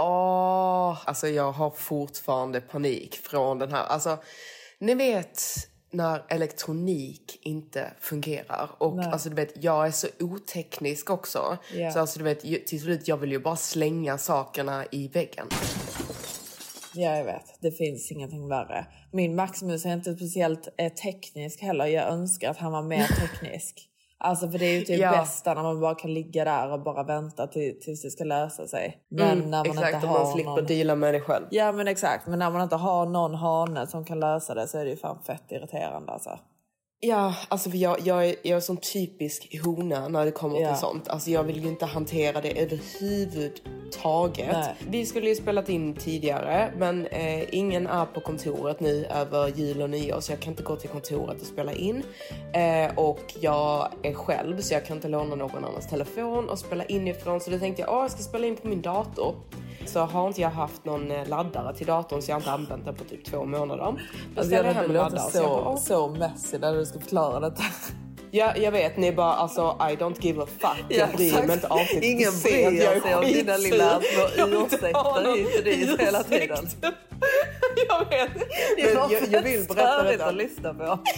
Åh, alltså jag har fortfarande panik från den här. Alltså, ni vet när elektronik inte fungerar. Och Nej. alltså du vet, jag är så oteknisk också. Ja. Så alltså du vet, till slut jag vill ju bara slänga sakerna i väggen. Ja, jag vet. Det finns ingenting värre. Min Maximus är inte speciellt eh, teknisk heller. Jag önskar att han var mer teknisk. Alltså för det är ju typ Ja. bästa när man bara kan ligga där och bara vänta till, tills det ska lösa sig. Men Mm, när man exakt, inte har man slipper någon... deala med det själv. Ja men exakt. Men när man inte har någon hane som kan lösa det så är det ju fan fett irriterande alltså. Ja, alltså för jag, jag, är, jag är sån typisk hona när det kommer Ja. till sånt. Alltså jag vill ju inte hantera det överhuvudtaget. Nej. Vi skulle ju spelat in tidigare men eh, ingen är på kontoret nu över jul och nyår så jag kan inte gå till kontoret och spela in. Eh, och jag är själv så jag kan inte låna någon annans telefon och spela in ifrån. Så då tänkte jag, åh jag ska spela in på min dator. Så har inte jag haft någon eh, laddare till datorn så jag har inte använt den på typ två månader. Alltså jag hade låtit laddare. Så bara, så, messy när du ska förklara detta. Ja, jag vet. Ni bara alltså I don't give a fuck. Ja, Jag bryr mig inte av det. Ingen bryr jag är sig om dina lilla små ursäkter hit och dit hela tiden. jag vet. Det är jag, jag vill berätta detta. att lyssna på.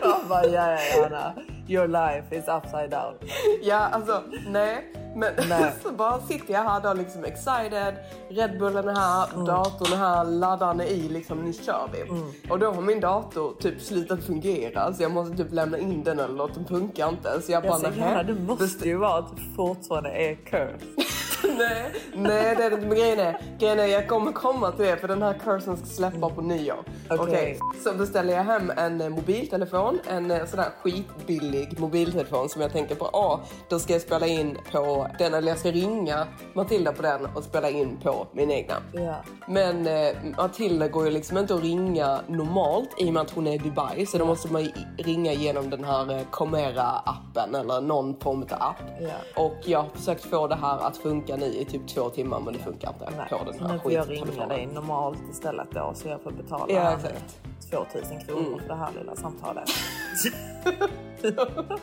Jag bara, ja, ja, ja. Your life is upside down. Ja, alltså nej. Men Nej. så bara sitter jag här då liksom excited. Red Bullen är här, datorn är här, laddaren är i liksom nu kör vi. Och då har min dator typ slutat fungera så jag måste typ lämna in den eller något, den funkar inte. Så jag bara Jag nähä. Anna, du måste ju vara att du fortfarande är cursed. nej, nej det är inte. Men grejen är, grejen är, jag kommer komma till det för den här kursen ska släppa på nyår. Okej, Okej. så beställer jag hem en eh, mobiltelefon, en eh, sån här skitbillig mobiltelefon som jag tänker på, ah, då ska jag spela in på den, eller jag ska ringa Matilda på den och spela in på min egna. Ja. Men eh, Matilda går ju liksom inte att ringa normalt i och med att hon är i Dubai. Så då måste man ringa genom den här eh, Comera-appen eller någon form av app. Ja. Och jag har försökt få det här att funka nu i typ två timmar men det funkar inte Nej, på den här nu får jag ringa dig normalt istället då så jag får betala Ja, här exakt. nu 2000 kronor för det här lilla samtalet.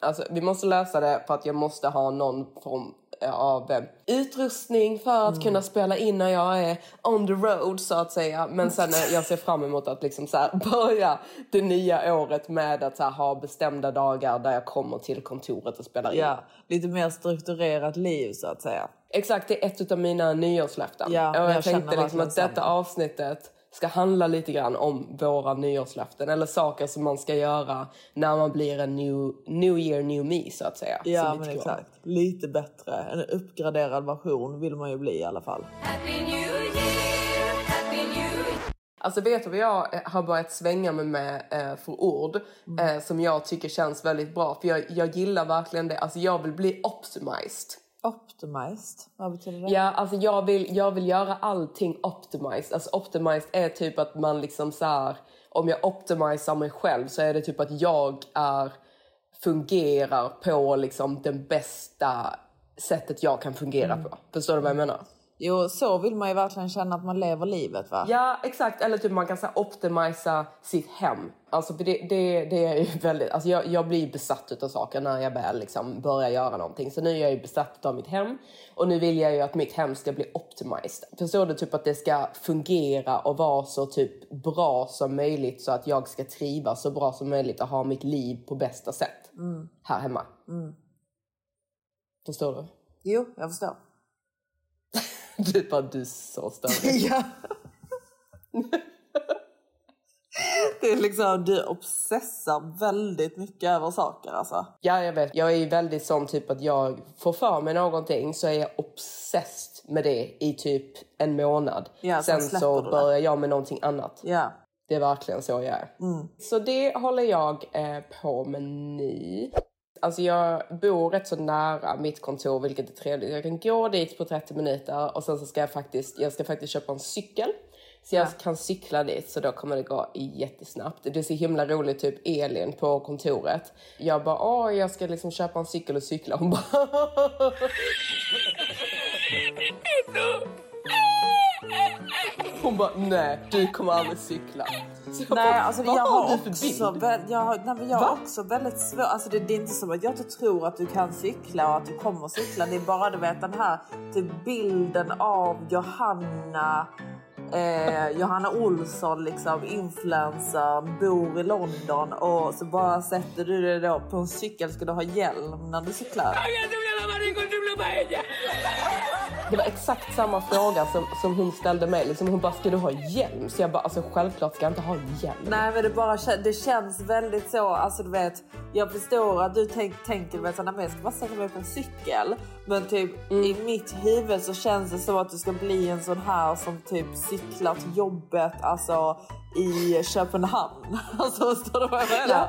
Alltså, vi måste lösa det för att jag måste ha någon form av eh, utrustning för att kunna spela in när jag är on the road så att säga. Men sen eh, jag ser fram emot att liksom så börja det nya året med att här, ha bestämda dagar där jag kommer till kontoret och spelar in. Ja, lite mer strukturerat liv så att säga. Exakt, det är ett av mina nyårslöften. Ja, och jag, jag tänkte liksom att detta avsnittet ska handla lite grann om våra nyårslöften eller saker som man ska göra när man blir en new, new year, new me så att säga. Ja, så men exakt. Lite bättre. En uppgraderad version vill man ju bli i alla fall. Alltså vet du vad jag eh, har börjat svänga mig med eh, för ord Mm. eh, som jag tycker känns väldigt bra. För jag, jag gillar verkligen det. Alltså jag vill bli optimized. Optimized, vad betyder det? Ja, alltså jag vill, jag vill göra allting optimized. Alltså optimized är typ att man liksom så här, om jag optimisar mig själv så är det typ att jag är, fungerar på liksom den bästa sättet jag kan fungera Mm. på. Förstår du vad jag menar? Jo, så vill man ju verkligen känna att man lever livet va? Ja, exakt. Eller typ man kan här, optimisa sitt hem. Alltså det, det, det är ju väldigt... Alltså jag, jag blir besatt av saker när jag väl liksom börjar göra någonting. Så nu är jag ju besatt av mitt hem. Och nu vill jag ju att mitt hem ska bli optimized. Förstår du? Typ att det ska fungera och vara så typ bra som möjligt. Så att jag ska trivas så bra som möjligt och ha mitt liv på bästa sätt. Här hemma. Förstår du? Jo, jag förstår. Du bara, du är så störig. ja. det är liksom, du obsessar väldigt mycket över saker alltså. Ja, jag vet. Jag är väldigt sån typ att jag får för mig någonting så är jag obsessed med det i typ en månad. Ja, sen så börjar jag med någonting annat. Ja. Det är verkligen så jag är. Mm. Så det håller jag eh, på med nu. Alltså jag bor rätt så nära mitt kontor vilket är trevligt. Jag kan gå dit på 30 minuter och sen så ska jag faktiskt, jag ska faktiskt köpa en cykel. Så jag Ja. kan cykla dit så då kommer det gå jättesnabbt. Det är så himla roligt, typ Elin på kontoret. Jag bara, åh jag ska liksom köpa en cykel och cykla. Hon bara, Hon bara, nej du kommer aldrig cykla. Så jag Nej, bara, alltså vad jag har du för också, bild? vä- jag har, nej, men jag har också väldigt svårt, alltså det, det är inte som att jag inte tror att du kan cykla och att du kommer cykla. Det är bara du vet den här typ bilden av Johanna Eh, Johanna Olsson, liksom influencer, bor i London och så bara sätter du dig då på en cykel. Ska du ha hjälm när du cyklar? Det var exakt samma fråga som, som hon ställde mig. Liksom hon bara, ska du ha hjälm? Så jag bara, alltså självklart ska jag inte ha hjälm. Nej men det bara det känns väldigt så, alltså du vet, jag förstår att du tänk, tänker vet, nej, men jag ska bara sätta mig på en cykel. Men typ i mitt huvud så känns det som att du ska bli en sån här som typ cyklar till jobbet alltså i Köpenhamn. Alltså förstår du vad jag menar?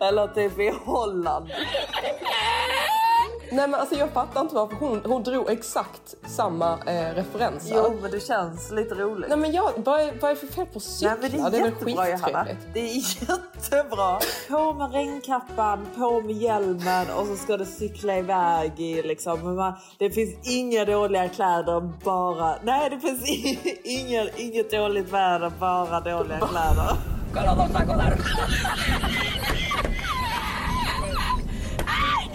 Eller typ i Holland. Nej men alltså jag fattar inte varför hon, hon drog exakt samma eh, referenser. Jo men det känns lite roligt. Nej men jag, vad, är, vad är det för fel på att cykla? Nej, men det är jättebra Johanna. skittrevligt. Det är jättebra. På med regnkappan, på med hjälmen och så ska du cykla iväg i liksom. Men man, det finns inga dåliga kläder, bara... Nej det finns i- ingen, inget dåligt väder, bara dåliga kläder.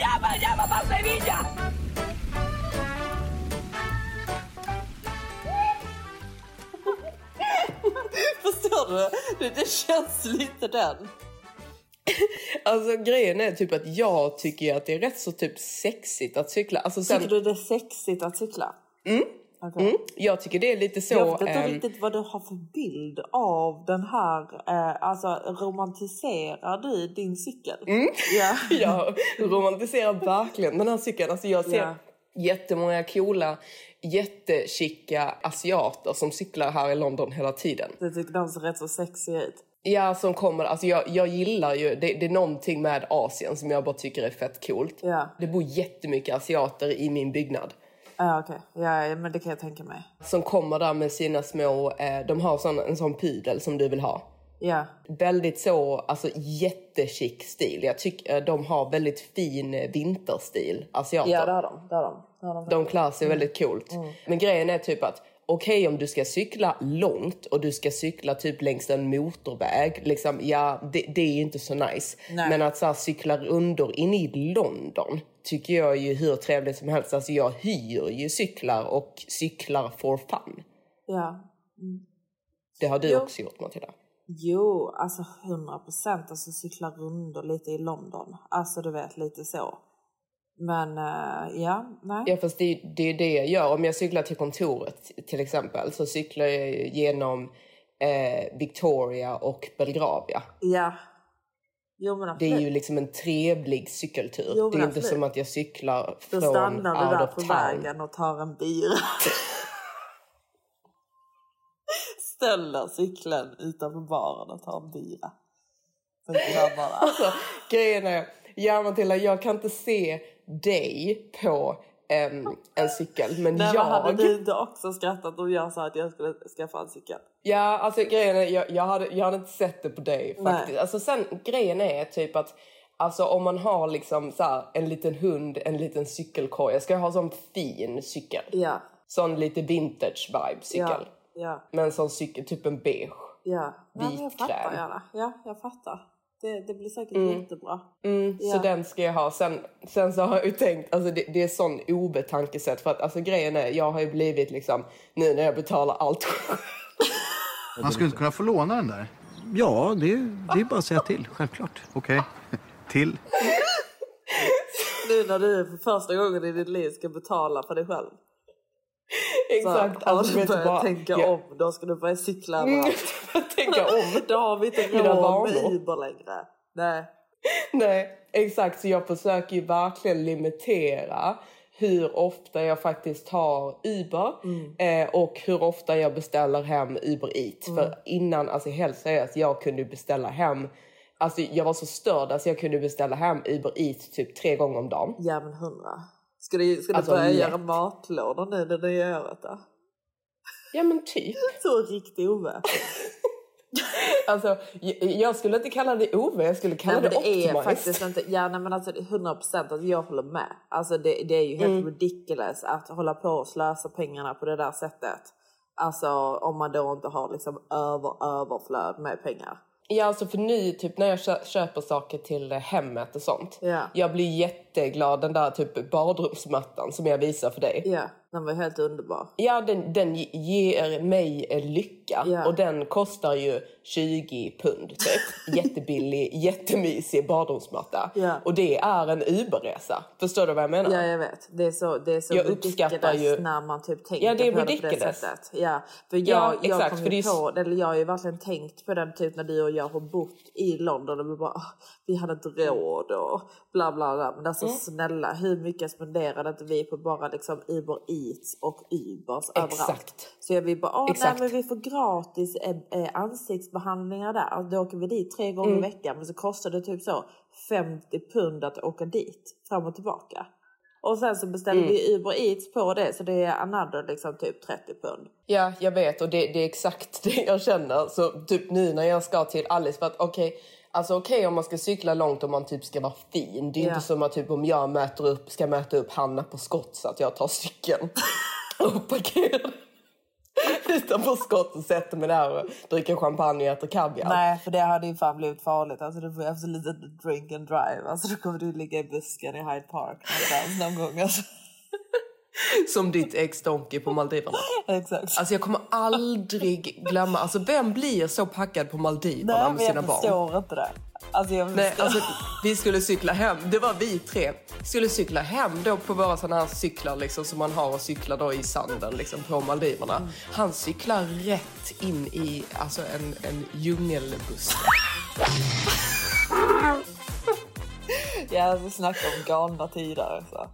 Förstår du? Det, det känns lite den. Alltså grejen är typ att jag tycker att det är rätt så typ sexigt att cykla. Alltså sen, Tycker du det är sexigt att cykla? Mm. Mm, jag tycker det är lite så... Jag vet inte ehm, riktigt vad du har för bild av den här, eh, alltså romantiserar du din cykel? Mm. Ja. jag romantiserar verkligen den här cykeln. Alltså jag ser Ja. jättemånga coola, jättechica asiater som cyklar här i London hela tiden. Du tycker de ser rätt så sexiga ut. Ja, som kommer, alltså jag, jag gillar ju, det, det är någonting med Asien som jag bara tycker är fett coolt. Ja. Det bor jättemycket asiater i min byggnad. Ja okej, ja, ja, men det kan jag tänka mig. Som kommer där med sina små, eh, de har sån, en sån pudel som du vill ha. Ja, Väldigt så, alltså jättechic stil. Jag tycker eh, de har väldigt fin eh, vinterstil, asiater. ja det har de. Det har de. Det har de. De klär sig väldigt coolt. Men grejen är typ att okej om du ska cykla långt och du ska cykla typ längs en motorväg, liksom, ja det, det är inte så nice. Nej. Men att så här, cykla rundor in i London tycker jag ju hur trevligt som helst. Alltså jag hyr ju cyklar och cyklar for fun. Ja. Det har du Jo. också gjort Matilda. Jo, alltså 100 procent. Alltså cykla rundor lite i London. Alltså du vet, lite så. Men eh, ja, nej. Ja fast det, är- det är det jag gör. Om jag cyklar till kontoret till exempel så cyklar jag genom eh, Victoria och Belgravia. Ja. Jo Det är ju liksom en trevlig cykeltur. Jo, det är inte som att jag cyklar Då från stannar du där på vägen och tar en bira. Ställer cykeln utanför baren och tar en bira. Alltså, grejen är, ja Matilda, jag kan inte se dig på em, en cykel. Men Nej, jag... hade du inte också skrattat om jag sa att jag skulle skaffa en cykel? Ja, alltså grejen är, jag, jag, hade, jag hade inte sett det på dig Nej. faktiskt. Alltså sen, grejen är typ att Alltså om man har liksom så här, en liten hund, en liten cykelkorg. Jag ska ha sån fin cykel. Ja. Sån lite vintage vibe cykel. Ja, ja, Men sån cykel, typ en beige. ja. Nej, men jag fattar gärna. Ja, jag fattar. Det, det blir säkert Mm. jättebra. Mm, Ja. Så den ska jag ha. Sen, sen så har jag ju tänkt, alltså det, det är sån obetankesätt för att alltså grejen är, jag har ju blivit liksom, nu när jag betalar allt. Man skulle inte kunna få låna den där. Ja, det, det är bara att säga till. Självklart. Okej. Till. Nu när du för första gången i ditt liv ska betala för dig själv. Så Exakt. har Alltså, du vet bara, tänka jag, om, då ska du börja cykla Mm, överallt. jag tänker om. Då har vi inte råd med. Uber längre. Nej. Nej, exakt. Så jag försöker ju verkligen limitera hur ofta jag faktiskt tar Uber eh, och hur ofta jag beställer hem Uber Eats. För innan, alltså helt seriöst, jag kunde beställa hem Alltså jag var så störd, alltså jag kunde beställa hem Uber Eats typ tre gånger om dagen. Ja men hundra. Ska du, ska du Alltså, börja lätt. göra matlådor nu det nya året då? Ja men typ. Så riktig Ove. Alltså, jag, skulle inte kalla det OV, jag skulle kalla Nej, det, det är faktiskt inte, ja nej men alltså 100 procent, alltså jag håller med. Alltså det, det är ju helt Mm. ridiculous att hålla på och slösa pengarna på det där sättet. Alltså om man då inte har liksom över, överflöd med pengar. Ja, alltså för nu typ när jag kö- köper saker till hemmet och sånt. Ja. Jag blir jätteglad den där typ badrumsmattan som jag visar för dig. Ja, den var helt underbar. Ja, den, den ge- ger mig lycka. Ja. Och den kostar ju 20 pund typ. Jättebillig, jättemysig badrumsmatta. Ja. Och det är en Uberresa. Förstår du vad jag menar? Ja jag vet, det är så, det är så Jag uppskattar ju- när man typ tänker Ja, det är på det på det sättet. Ja, för jag, Ja, jag exakt, kom för ju det på, eller jag har ju verkligen tänkt på den typ när du och jag har bott i London och vi bara, "Ah, vi hade inte råd och bla bla bla. Men alltså Mm. snälla, hur mycket spenderade inte vi på bara liksom Uber Eats och Ubers överallt? Exakt. Så jag vill bara, åh nej men vi får gratis eh, eh, ansiktsbehandlingar där. Alltså, då åker vi dit tre gånger Mm. i veckan men så kostar det typ så 50 pund att åka dit fram och tillbaka. Och sen så beställer Mm. vi Uber Eats på det så det är another liksom typ 30 pund. Ja, jag vet och det, det är exakt det jag känner. Så typ nu när jag ska till Alice för att okej, alltså okej om man ska cykla långt och man typ ska vara fin. Det är Ja. inte som att typ om jag möter upp, ska möta upp Hanna på skott så att jag tar cykeln och parkerar utanför skott och sätter mig där och dricker champagne och äter kaviar. Nej för det hade ju fan blivit farligt. Alltså du får ju absolut inte drink and drive. Alltså då kommer du ligga i busken i Hyde Park någon gång. Alltså. Som ditt ex Donkey på Maldiverna. Exakt. Alltså jag kommer aldrig glömma, alltså vem blir så packad på Maldiverna Nej med men sina jag barn? förstår inte det. Alltså jag Nej, alltså, vi skulle cykla hem. Det var vi tre. Skulle cykla hem då på våra sådana här cyklar liksom, som man har och cykla då i sanden liksom, på Maldiverna. Mm. Han cyklar rätt in i alltså, en, en djungelbuske. Ja, alltså snacka om galna tider. Alltså.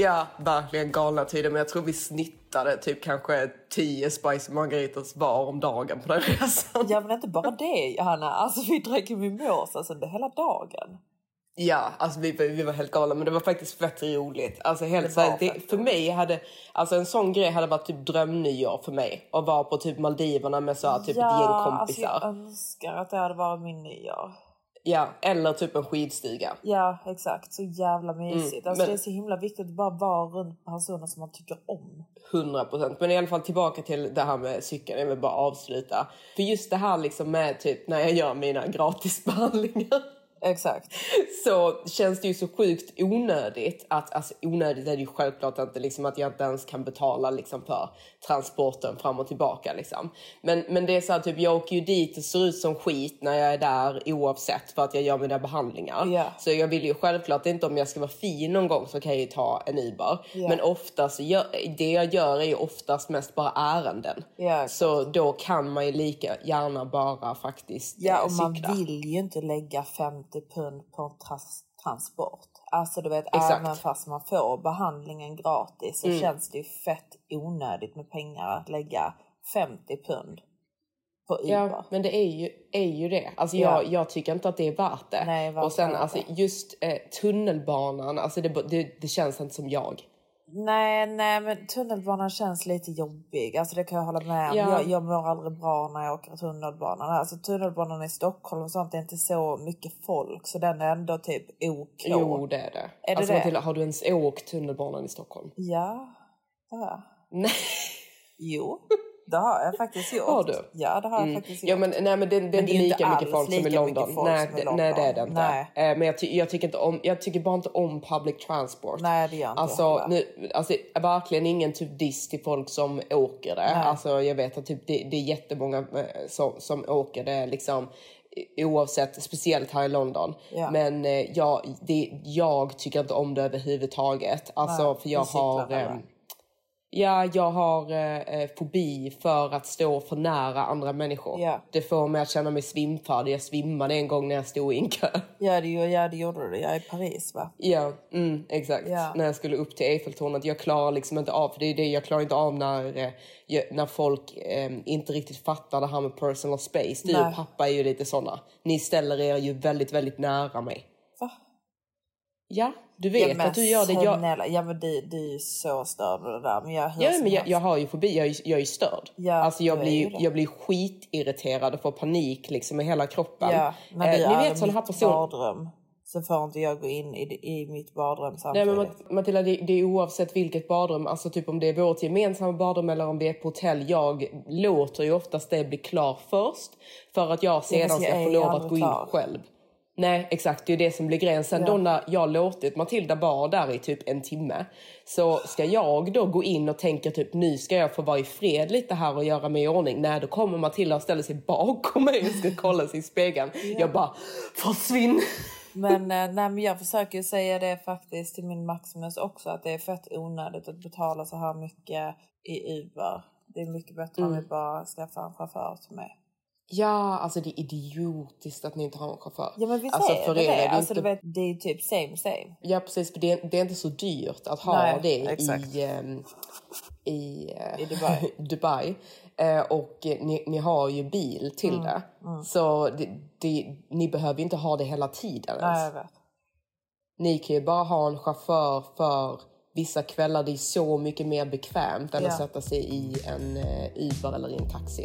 Ja, verkligen galna tider. Men jag tror vi snittade typ kanske 10 Spicy Margaritas var om dagen på den resan. Ja men inte bara det Johanna, alltså vi drack ju mimosas under hela dagen. Ja, alltså vi, vi var helt galna men det var faktiskt fett roligt. Alltså helt så för mig hade, alltså en sån grej hade varit typ drömnyår för mig. Att vara på typ Maldiverna med så här, typ ett gäng kompisar. alltså jag önskar att det hade varit min nyår. Ja, eller typ en skidstuga. Ja exakt, så jävla mysigt. alltså, men- Det är så himla viktigt att bara vara runt personer som man tycker om. 100 procent. Men i alla fall tillbaka till det här med cykeln. Jag vill bara avsluta. För just det här liksom med typ när jag gör mina gratisbehandlingar. Exakt. så känns det ju så sjukt onödigt att, alltså onödigt är det ju självklart inte liksom att jag inte ens kan betala liksom för transporten fram och tillbaka liksom. Men, men det är så här typ jag åker ju dit och ser ut som skit när jag är där oavsett för att jag gör mina behandlingar. Ja. Så jag vill ju självklart inte om jag ska vara fin någon gång så kan jag ju ta en Uber. Ja. Men oftast, det jag gör är ju oftast mest bara ärenden. Exakt. så då kan man ju lika gärna bara faktiskt Ja eh, och man cykla. vill ju inte lägga 50 pund på en trans- transport. Alltså du vet Exakt. även fast man får behandlingen gratis så Mm. känns det ju fett onödigt med pengar att lägga 50 pund på Uber. Ja, men det är ju, är ju det. Alltså Ja. jag, jag tycker inte att det är värt det. Nej, och sen alltså, just eh, tunnelbanan, alltså det, det, det känns inte som jag. Nej, nej, men tunnelbanan känns lite jobbig. Alltså det kan jag hålla med om. Ja. Jag, jag mår aldrig bra när jag åker tunnelbanan. Alltså tunnelbanan i Stockholm och sånt är inte så mycket folk. Så den är ändå typ OK. Jo, det är det. Är det alltså, det? Matilda, har du ens åkt tunnelbanan i Stockholm? Ja, det har jag. Nej. Jo, det har jag faktiskt gjort. Har du? Ja, det har jag Mm. faktiskt gjort. Ja, men, nej, men det, det är inte är ju lika inte mycket folk som i London. nej, som i det, London. nej, det är det inte. Nej. Eh, men jag, ty, jag, tycker inte om, jag tycker bara inte om public transport. Nej, det gör inte jag alltså, heller. nu, alltså, verkligen ingen typ diss till folk som åker det. Nej. Alltså, jag vet att typ, det, det är jättemånga eh, som, som åker det liksom oavsett, speciellt här i London. Ja. Men eh, jag, det, jag tycker inte om det överhuvudtaget. Alltså, Nej, för jag har... Ja, jag har eh, eh, fobi för att stå för nära andra människor. Ja. Det får mig att känna mig svimfärdig. Jag svimmade en gång när jag stod i en kö. Ja, det, ja, det gjorde du. Jag i Paris va? Ja, mm, exakt. Ja. När jag skulle upp till Eiffeltornet. Jag klarar liksom inte av, för det är det jag klarar inte av när, eh, när folk eh, inte riktigt fattar det här med personal space. Du Nej. och pappa är ju lite såna. Ni ställer er ju väldigt, väldigt nära mig. Va? Ja, du vet ja, men att du gör det. Jag, snälla, Ja, men du, du är ju så störd det där. Men jag Ja, men jag, jag har ju fobi, jag är, jag är störd. Ja, alltså jag blir, jag blir skitirriterad och får panik liksom i hela kroppen. Ja, du Eh, ni vet sådana här personer. badrum så får inte jag gå in i, i mitt badrum Nej samtidigt. men Mat- Matilda, det, det är oavsett vilket badrum, alltså typ om det är vårt gemensamma badrum eller om vi är på hotell. Jag låter ju oftast det bli klar först för att jag sedan ska få lov att gå in själv. Nej exakt, det är det som blir grejen. Sen Ja. då när jag låtit Matilda vara där i typ en timme så ska jag då gå in och tänka typ nu ska jag få vara i fred lite här och göra mig i ordning. Nej då kommer Matilda och ställer sig bakom mig och ska kolla sig i spegeln. Jag bara försvinn! Men, eh, nej, men jag försöker säga det faktiskt till min Maximus också att det är fett onödigt att betala så här mycket i Uber. Det är mycket bättre Mm. om vi bara skaffar en chaufför till mig. Ja, alltså det är idiotiskt att ni inte har en chaufför. Ja men visst alltså, är för det det. är Alltså, inte... vet, det är typ same same. Ja precis, för det, det är inte så dyrt att ha Nej, det exakt. i, ehm, i, eh, I Dubai. Dubai. Eh, och ni, ni har ju bil till Mm, det. Så det, det, ni behöver inte ha det hela tiden Nej ens. jag vet. Ni kan ju bara ha en chaufför för vissa kvällar. Det är så mycket mer bekvämt än Ja. att sätta sig i en eh, Uber eller i en taxi.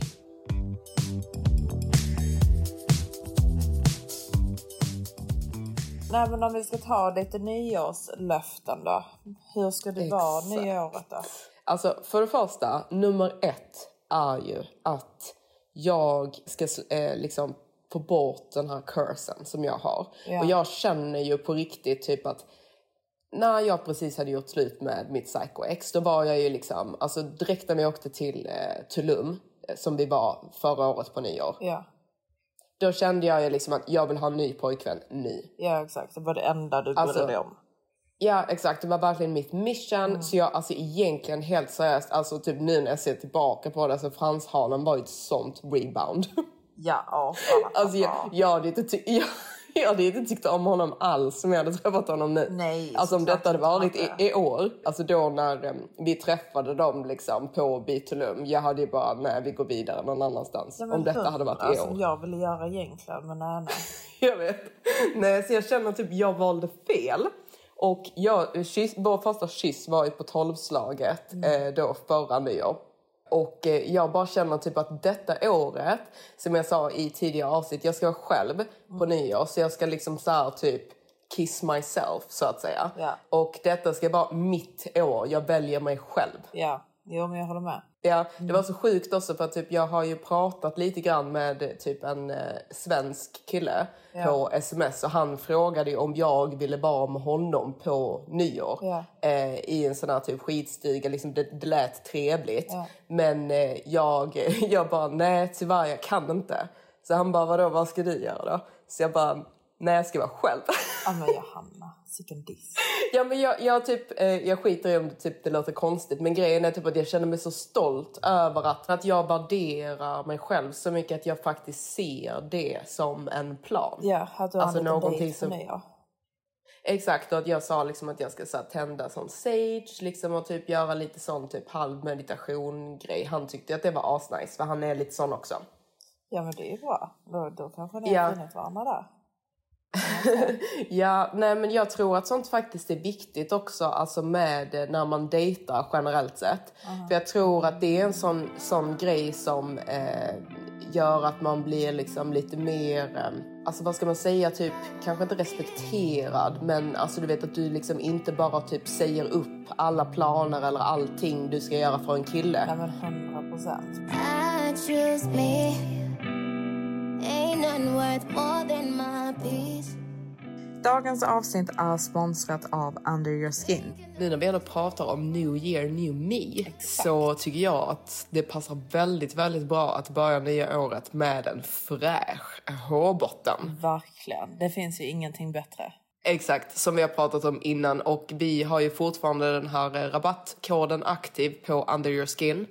Nej men om vi ska ta lite nyårslöften då. Hur ska det vara Exakt. nyåret då? Alltså för det första, nummer ett är ju att jag ska eh, liksom få bort den här cursen som jag har. Ja. Och jag känner ju på riktigt typ att när jag precis hade gjort slut med mitt psycho-ex då var jag ju liksom, alltså direkt när vi åkte till eh, Tulum eh, som vi var förra året på nyår. Ja, Då kände jag ju liksom att jag vill ha en ny pojkvän nu. ja exakt. Det var det enda du brydde Alltså, dig om. Ja exakt, det var verkligen mitt mission. Så jag, alltså egentligen helt seriöst, alltså typ nu när jag ser tillbaka på det så Franshanen var ju ett sånt rebound. Ja, ja. fan, alltså jag, jag, hade inte jag, jag hade inte tyckt om honom alls om jag hade träffat honom nu. Nej, alltså om detta hade varit i, i år, alltså då när em, vi träffade dem liksom på Bitolum, jag hade ju bara nej vi går vidare någon annans. Ja, om detta hade varit i alltså, år. Jag ville göra egentligen men nej nej. Jag vet. Nej, så jag känner typ jag valde fel. Och jag, kyss, vår första kyss var ju på tolvslaget eh, då förra nyår. Och eh, jag bara känner typ att detta året, som jag sa i tidigare avsnitt, jag ska vara själv på nyår. Så jag ska liksom så här typ kiss myself så att säga. Ja. Och detta ska vara mitt år, jag väljer mig själv. Ja, jo men jag håller med. Ja, det var så sjukt också för att typ, jag har ju pratat lite grann med typ en eh, svensk kille Ja. på sms och han frågade om jag ville vara med honom på nyår Ja. eh, i en sån här typ skitstuga. Liksom, det, det lät trevligt. Ja. Men eh, jag, jag bara nej tyvärr jag kan inte. Så han bara vadå vad ska du göra då? Så jag bara nej jag ska vara själv. Ja men Johanna, sicken diss. Ja, men jag, jag, typ, eh, jag skiter i om det, typ, det låter konstigt men grejen är typ att jag känner mig så stolt över att, att jag värderar mig själv så mycket att jag faktiskt ser det som en plan. Ja, att du har Alltså någonting som- nyår. Exakt, och att jag sa liksom att jag ska så här, tända som sage liksom, och typ göra lite sån typ halv meditation grej. Han tyckte att det var asnice för han är lite sån också. Ja men det är ju bra. Då, då kanske ni Ja. har funnit varandra där. Ja, nej men jag tror att sånt faktiskt är viktigt också, alltså med eh, när man dejtar generellt sett. För jag tror att det är en sån, sån grej som eh, gör att man blir liksom lite mer, eh, alltså vad ska man säga, typ kanske inte respekterad men alltså du vet att du liksom inte bara typ säger upp alla planer eller allting du ska göra för en kille. Ja men 100 procent. Dagens avsnitt är sponsrat av Under Your Skin. Nu när vi ändå pratar om New Year, New Me så tycker jag att det passar väldigt, väldigt bra att börja nya året med en fräsch hårbotten. Verkligen. Det finns ju ingenting bättre. Exakt, som vi har pratat om innan och vi har ju fortfarande den här eh, rabattkoden aktiv på Under Your Skin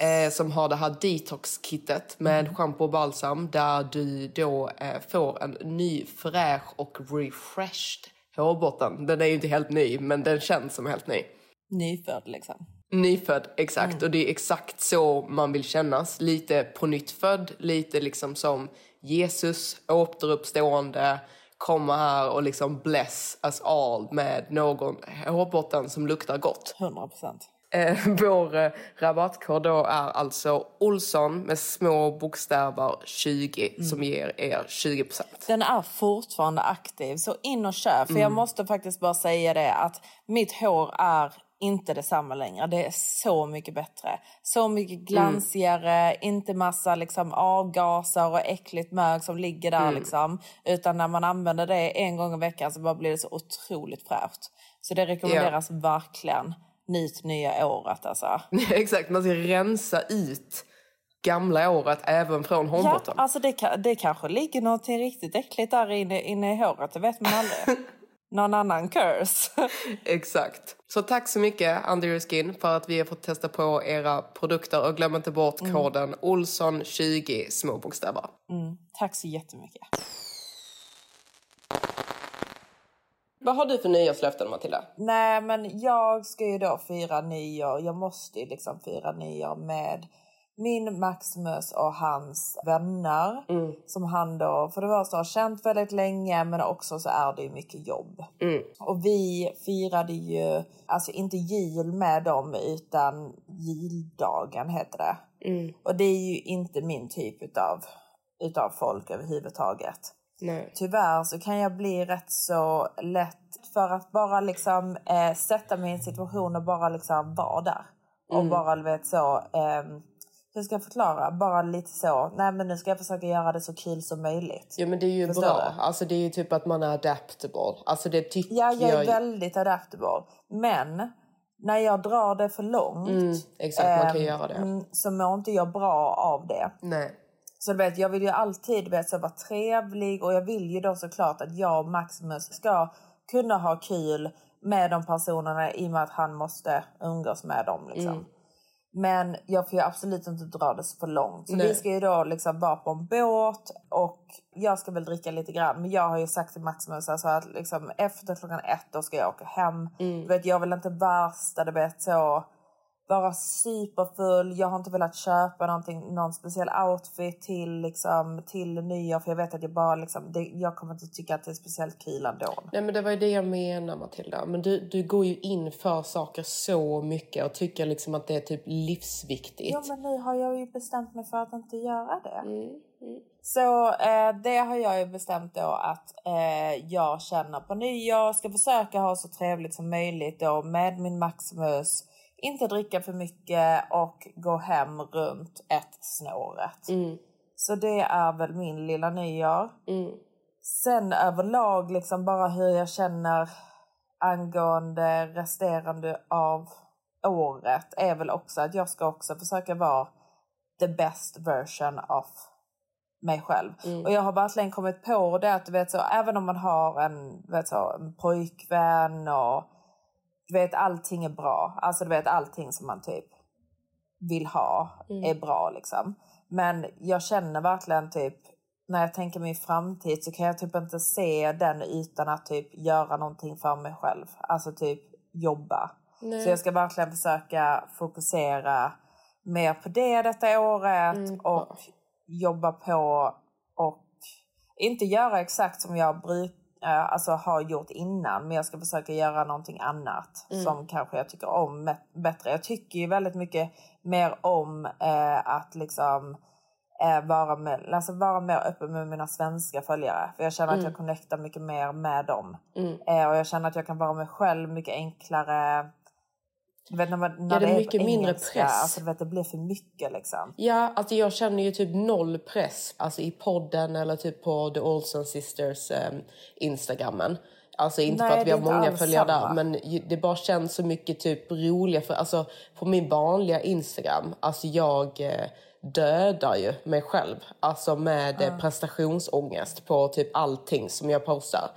eh, som har det här detox-kittet med shampoo och balsam där du då eh, får en ny fräsch och refreshed hårbotten. Den är ju inte helt ny men den känns som helt ny. Nyfödd liksom. Nyfödd, exakt. Och det är exakt så man vill kännas. Lite på nytt född, lite liksom som Jesus, återuppstående, komma här och liksom bless us all med någon hårbotten som luktar gott. 100 procent. Eh, vår eh, rabattkod då är alltså Olsson med små bokstäver 20 som ger er 20% Den är fortfarande aktiv, så in och kör. För jag måste faktiskt bara säga det att mitt hår är inte detsamma längre. Det är så mycket bättre. Så mycket glansigare, inte massa liksom avgaser och äckligt mög som ligger där liksom. Utan när man använder det en gång i veckan så bara blir det så otroligt fräscht. Så det rekommenderas verkligen nyt nya året alltså. Exakt, man ska rensa ut gamla året även från Ja, hårbotten. alltså det, det kanske ligger något riktigt äckligt där inne, inne i håret, det vet man aldrig. Någon annan curse. Exakt. Så tack så mycket Under Your Skin för att vi har fått testa på era produkter och glöm inte bort koden Olsson20 små bokstäver. Mm, tack så jättemycket. Vad har du för nyårslöften Matilda? Nej, men jag ska ju då fira nyår. Jag måste ju liksom fira nyår med min Maximus och hans vänner. Som han då för det första har känt väldigt länge men också så är det ju mycket jobb. Och vi firade ju, alltså inte jul med dem utan juldagen heter det. Och det är ju inte min typ utav, utav folk överhuvudtaget. Nej. Tyvärr så kan jag bli rätt så lätt för att bara liksom eh, sätta mig i en situation och bara liksom vara där. Och bara du vet så, ehm, hur ska jag förklara? Bara lite så, nej men nu ska jag försöka göra det så kul som möjligt. Ja men det är ju Förstår bra. du? Alltså det är ju typ att man är adaptable. Alltså det tycker Ja, jag är jag... väldigt adaptable. Men när jag drar det för långt Mm, exakt, man kan ehm, göra det. mm, så mår inte jag bra av det. Nej. Så du vet, jag vill ju alltid vet, så vara trevlig och jag vill ju då såklart att jag och Maximus ska kunna ha kul med de personerna i och med att han måste umgås med dem. Liksom. Mm. Men jag får ju absolut inte dra det för långt. Så Nej. vi ska ju då liksom vara på en båt och jag ska väl dricka lite grann. Men jag har ju sagt till Maximus alltså att liksom efter klockan ett då ska jag åka hem. Mm. Du vet, jag vill inte värsta, du vet så vara superfull. Jag har inte velat köpa någonting, någon speciell outfit till, liksom, till nyår för jag vet att jag bara liksom, det, jag kommer inte tycka att det är speciellt kul ändå. Nej men det var ju det jag menar Matilda. Men du, du går ju in för saker så mycket och tycker liksom att det är typ livsviktigt. Ja men nu har jag ju bestämt mig för att inte göra det. Så eh, det har jag ju bestämt då att eh, jag känner på nyår. Ska försöka ha så trevligt som möjligt då med min Maximus. Inte dricka för mycket och gå hem runt ett snåret. Så det är väl min lilla nyår. Sen överlag liksom bara hur jag känner angående resterande av året är väl också att jag ska också försöka vara the best version of mig själv. Och jag har verkligen kommit på det att du vet så även om man har en, vet så, en pojkvän och du vet allting är bra. Alltså du vet allting som man typ vill ha är bra liksom. Men jag känner verkligen typ när jag tänker min framtid så kan jag typ inte se den utan att typ göra någonting för mig själv. Alltså typ jobba. Så jag ska verkligen försöka fokusera mer på det detta året och jobba på och inte göra exakt som jag bruk, eh, alltså har gjort innan men jag ska försöka göra någonting annat som kanske jag tycker om bättre. Jag tycker ju väldigt mycket mer om eh, att liksom eh, vara, med, alltså vara mer öppen med mina svenska följare. För jag känner att Mm. jag connectar mycket mer med dem. Mm. Eh, och jag känner att jag kan vara mig själv mycket enklare. Vet när, man, när det är mycket på mindre engelska, press. Alltså, vet, det blir för mycket liksom. Ja, alltså jag känner ju typ noll press alltså i podden eller typ på The Olsen Sisters eh, Instagrammen. Alltså inte Nej, för att vi har många följare där men det bara känns så mycket typ roliga för alltså på min vanliga Instagram, alltså jag eh, dödar ju mig själv alltså med eh, prestationsångest på typ allting som jag postar.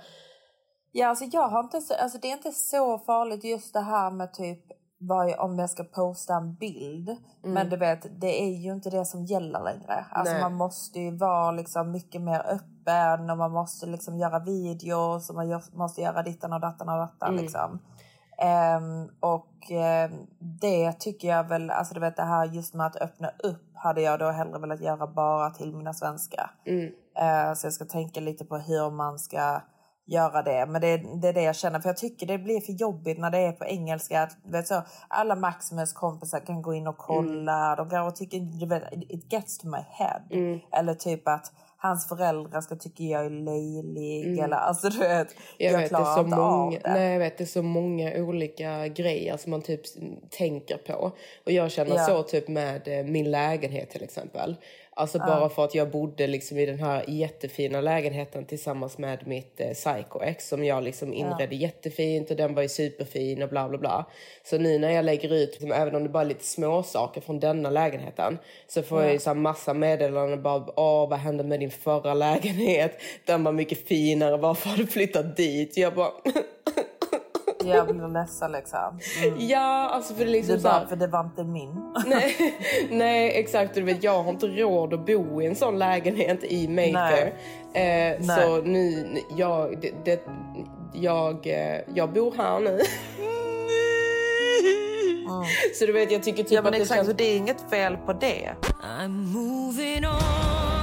Ja, alltså jag har inte så, alltså det är inte så farligt just det här med typ vad om jag ska posta en bild. Men du vet, det är ju inte det som gäller längre. Alltså Nej. man måste ju vara liksom mycket mer öppen och man måste liksom göra videos och man gör, måste göra dittan och dattan och dattan liksom. Ehm, och ehm, det tycker jag väl, alltså du vet det här just med att öppna upp hade jag då hellre velat göra bara till mina svenska. Eh, så jag ska tänka lite på hur man ska göra det. Men det, det är det jag känner. För jag tycker det blir för jobbigt när det är på engelska. Att, vet, så, alla Maximus kompisar kan gå in och kolla. De går och tycker, vet, it gets to my head. Eller typ att hans föräldrar ska tycka jag är löjlig. Eller alltså du vet, jag, Jag, vet, det är klarar så inte många, av det. nej, jag vet, det är så många olika grejer som man typ tänker på. Och jag känner Ja. så typ med eh, min lägenhet till exempel. Alltså bara för att jag bodde liksom i den här jättefina lägenheten tillsammans med mitt eh, psycho-ex som jag liksom inredde jättefint och den var ju superfin och bla bla bla. Så nu när jag lägger ut, liksom, även om det bara är lite små saker från denna lägenheten så får jag ju så här massa meddelanden bara åh vad hände med din förra lägenhet? Den var mycket finare, varför har du flyttat dit? Jag bara Jag blir ledsen liksom. Mm. ja alltså för det är liksom Det så här, var, för det var inte min. nej, nej exakt du vet jag har inte råd att bo i en sån lägenhet i Mayfair. Eh, Nej. så nu, jag, det, det, jag, eh, jag bor här nu. Så du vet jag tycker typ Ja men att det exakt, känns så det är inget fel på det. I'm moving on,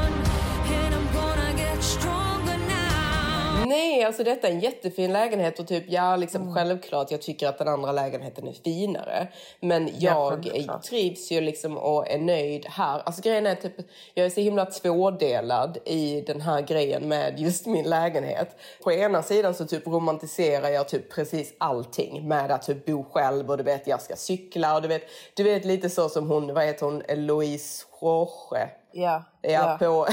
Nej, alltså detta är en jättefin lägenhet och typ ja, liksom Mm. självklart jag tycker att den andra lägenheten är finare. Men jag självklart. trivs ju liksom och är nöjd här. Alltså grejen är typ, jag är så himla tvådelad i den här grejen med just min lägenhet. På ena sidan så typ romantiserar jag typ precis allting med att typ bo själv och du vet jag ska cykla och du vet, du vet lite så som hon, vad heter hon, Louise Jorge. Ja. Ja, på,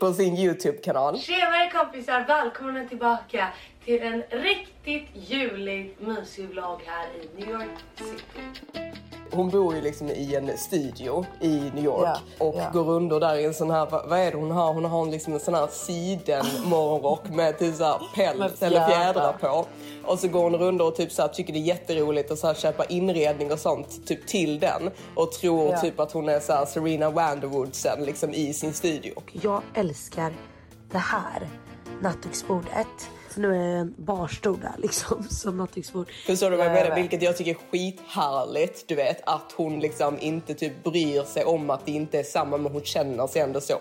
på sin Youtube-kanal. Tjenare kompisar! Välkomna tillbaka till en riktigt julig mysig vlogg här i New York City. Hon bor ju liksom i en studio i New York Ja, och ja. går under där i en sån här, vad, är det hon har? Hon har liksom en sån här siden morgonrock med typ så här päls eller fjädrar på. Och så går hon runt och typ så här, tycker det är jätteroligt att så här, köpa inredning och sånt typ till den och tror Ja. typ att hon är så här, Serena Vanderwoodsen liksom i sin studio. Jag älskar det här nattduksbordet. Så nu är det en barstol där liksom som nattduksbord. Förstår du vad jag Ja, jag menar? Vilket jag tycker är skithärligt. Du vet att hon liksom inte typ bryr sig om att det inte är samma men hon känner sig ändå så.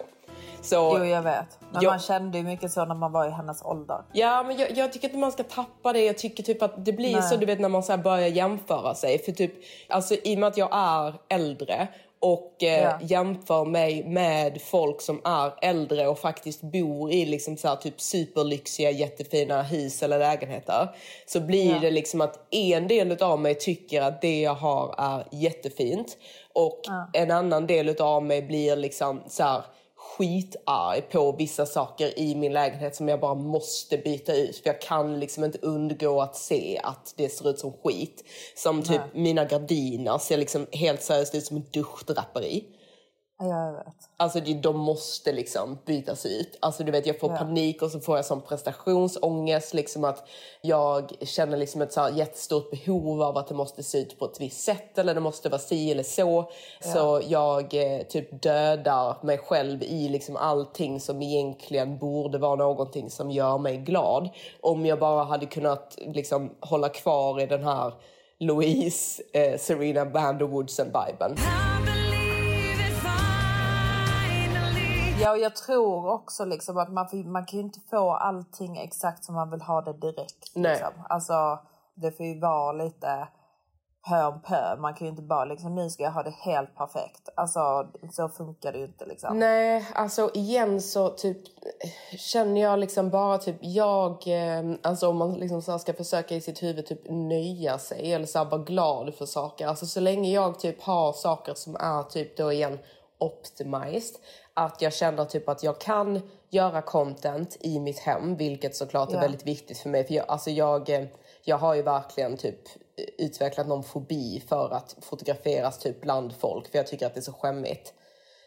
Så Jo jag vet. Men Jag- man kände ju mycket så när man var i hennes ålder. Ja, men jag, jag tycker inte man ska tappa det. Jag tycker typ att det blir Nej. så du vet när man så börjar jämföra sig. För typ, alltså i och med att jag är äldre och eh, Ja. jämför mig med folk som är äldre och faktiskt bor i liksom så här, typ superlyxiga jättefina hus eller lägenheter. Så blir Ja. det liksom att en del av mig tycker att det jag har är jättefint. Och en annan del av mig blir liksom så här skitarg på vissa saker i min lägenhet som jag bara måste byta ut. För jag kan liksom inte undgå att se att det ser ut som skit. Som typ mina gardiner ser liksom helt seriöst ut som en duschdraperi. Ja, jag vet. Alltså de, de måste liksom bytas ut. Alltså du vet jag får Ja. panik och så får jag sån prestationsångest. Liksom att jag känner liksom ett så jättestort behov av att det måste se ut på ett visst sätt. Eller det måste vara si eller så. Så jag eh, typ dödar mig själv i liksom allting som egentligen borde vara någonting som gör mig glad. Om jag bara hade kunnat liksom hålla kvar i den här Louise, eh, Serena Vanderwoodsen-viben. Ja, och jag tror också liksom att man, man kan ju inte få allting exakt som man vill ha det direkt. Nej. Liksom. Alltså, det får ju vara lite... pö om pö. Man kan ju inte bara liksom nu ska jag ha det helt perfekt. Alltså så funkar det ju inte liksom. Nej, alltså igen så typ känner jag liksom bara typ jag, eh, alltså om man liksom så ska försöka i sitt huvud typ nöja sig eller så här vara glad för saker. Alltså så länge jag typ har saker som är typ då igen optimized. Att jag känner typ att jag kan göra content i mitt hem, vilket såklart är Ja. väldigt viktigt för mig. För jag, alltså jag, eh, jag har ju verkligen typ utvecklat någon fobi för att fotograferas typ bland folk, för jag tycker att det är så skämmigt.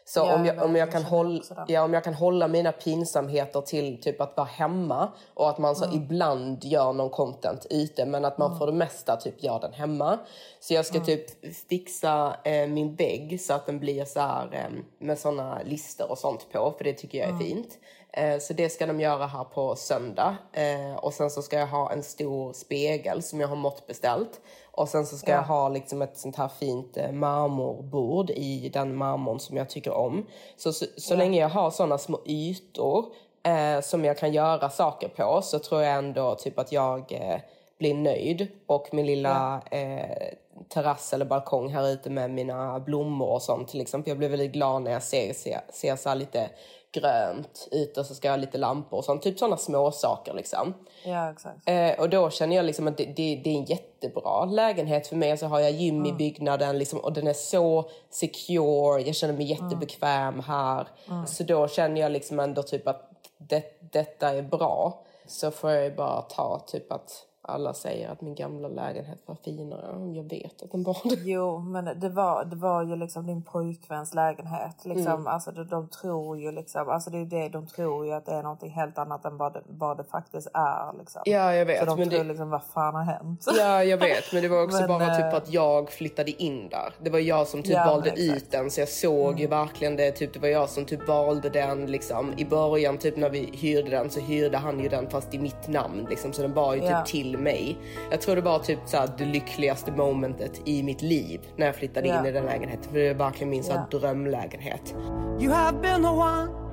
Så Ja, om, jag, om, jag kan hålla, ja, om jag kan hålla mina pinsamheter till typ att vara hemma och att man så Mm. ibland gör någon content ute men att man Mm. för det mesta typ gör den hemma. Så jag ska Mm. typ fixa eh, min vägg så att den blir så här eh, med såna lister och sånt på för det tycker jag är Mm. fint. Eh, så det ska de göra här på söndag. Eh, och sen så ska jag ha en stor spegel som jag har måttbeställt. Och sen så ska Ja. jag ha liksom ett sånt här fint eh, marmorbord i den marmorn som jag tycker om. Så, så, så Ja. länge jag har såna små ytor eh, som jag kan göra saker på så tror jag ändå typ att jag eh, blir nöjd. Och min lilla eh, terrass eller balkong här ute med mina blommor och sånt till exempel. Jag blir väldigt glad när jag ser, ser, ser så lite grönt ut och så ska jag ha lite lampor och sånt. Typ sådana små saker liksom. Ja exakt. Eh, och då känner jag liksom att det, det, det är en jättebra lägenhet för mig. Så har jag gym i byggnaden liksom, och den är så secure. Jag känner mig jättebekväm här. Mm. Så då känner jag liksom ändå typ att det, detta är bra. Så får jag bara ta typ att alla säger att min gamla lägenhet var finare. Jag vet att den var det. Jo, men det var, det var ju liksom din pojkväns lägenhet. Liksom. Mm. Alltså, de, de tror ju liksom, alltså det är det, de tror ju att det är någonting helt annat än vad det, vad det faktiskt är. Liksom. Ja, jag vet, Så de men tror det- liksom, vad fan har hänt? Ja, jag vet. Men det var också Men, bara typ eh, att jag flyttade in där. Det var jag som typ Ja, valde ut den. Så jag såg ju verkligen det. Typ, det var jag som typ valde den. Liksom. I början typ när vi hyrde den så hyrde han ju den fast i mitt namn. Liksom. Så den var ju typ Ja. till mig. Jag tror det var typ så här, det lyckligaste momentet i mitt liv när jag flyttade Ja. in i den lägenheten. För det är verkligen min så här, Ja. drömlägenhet. You have been the one.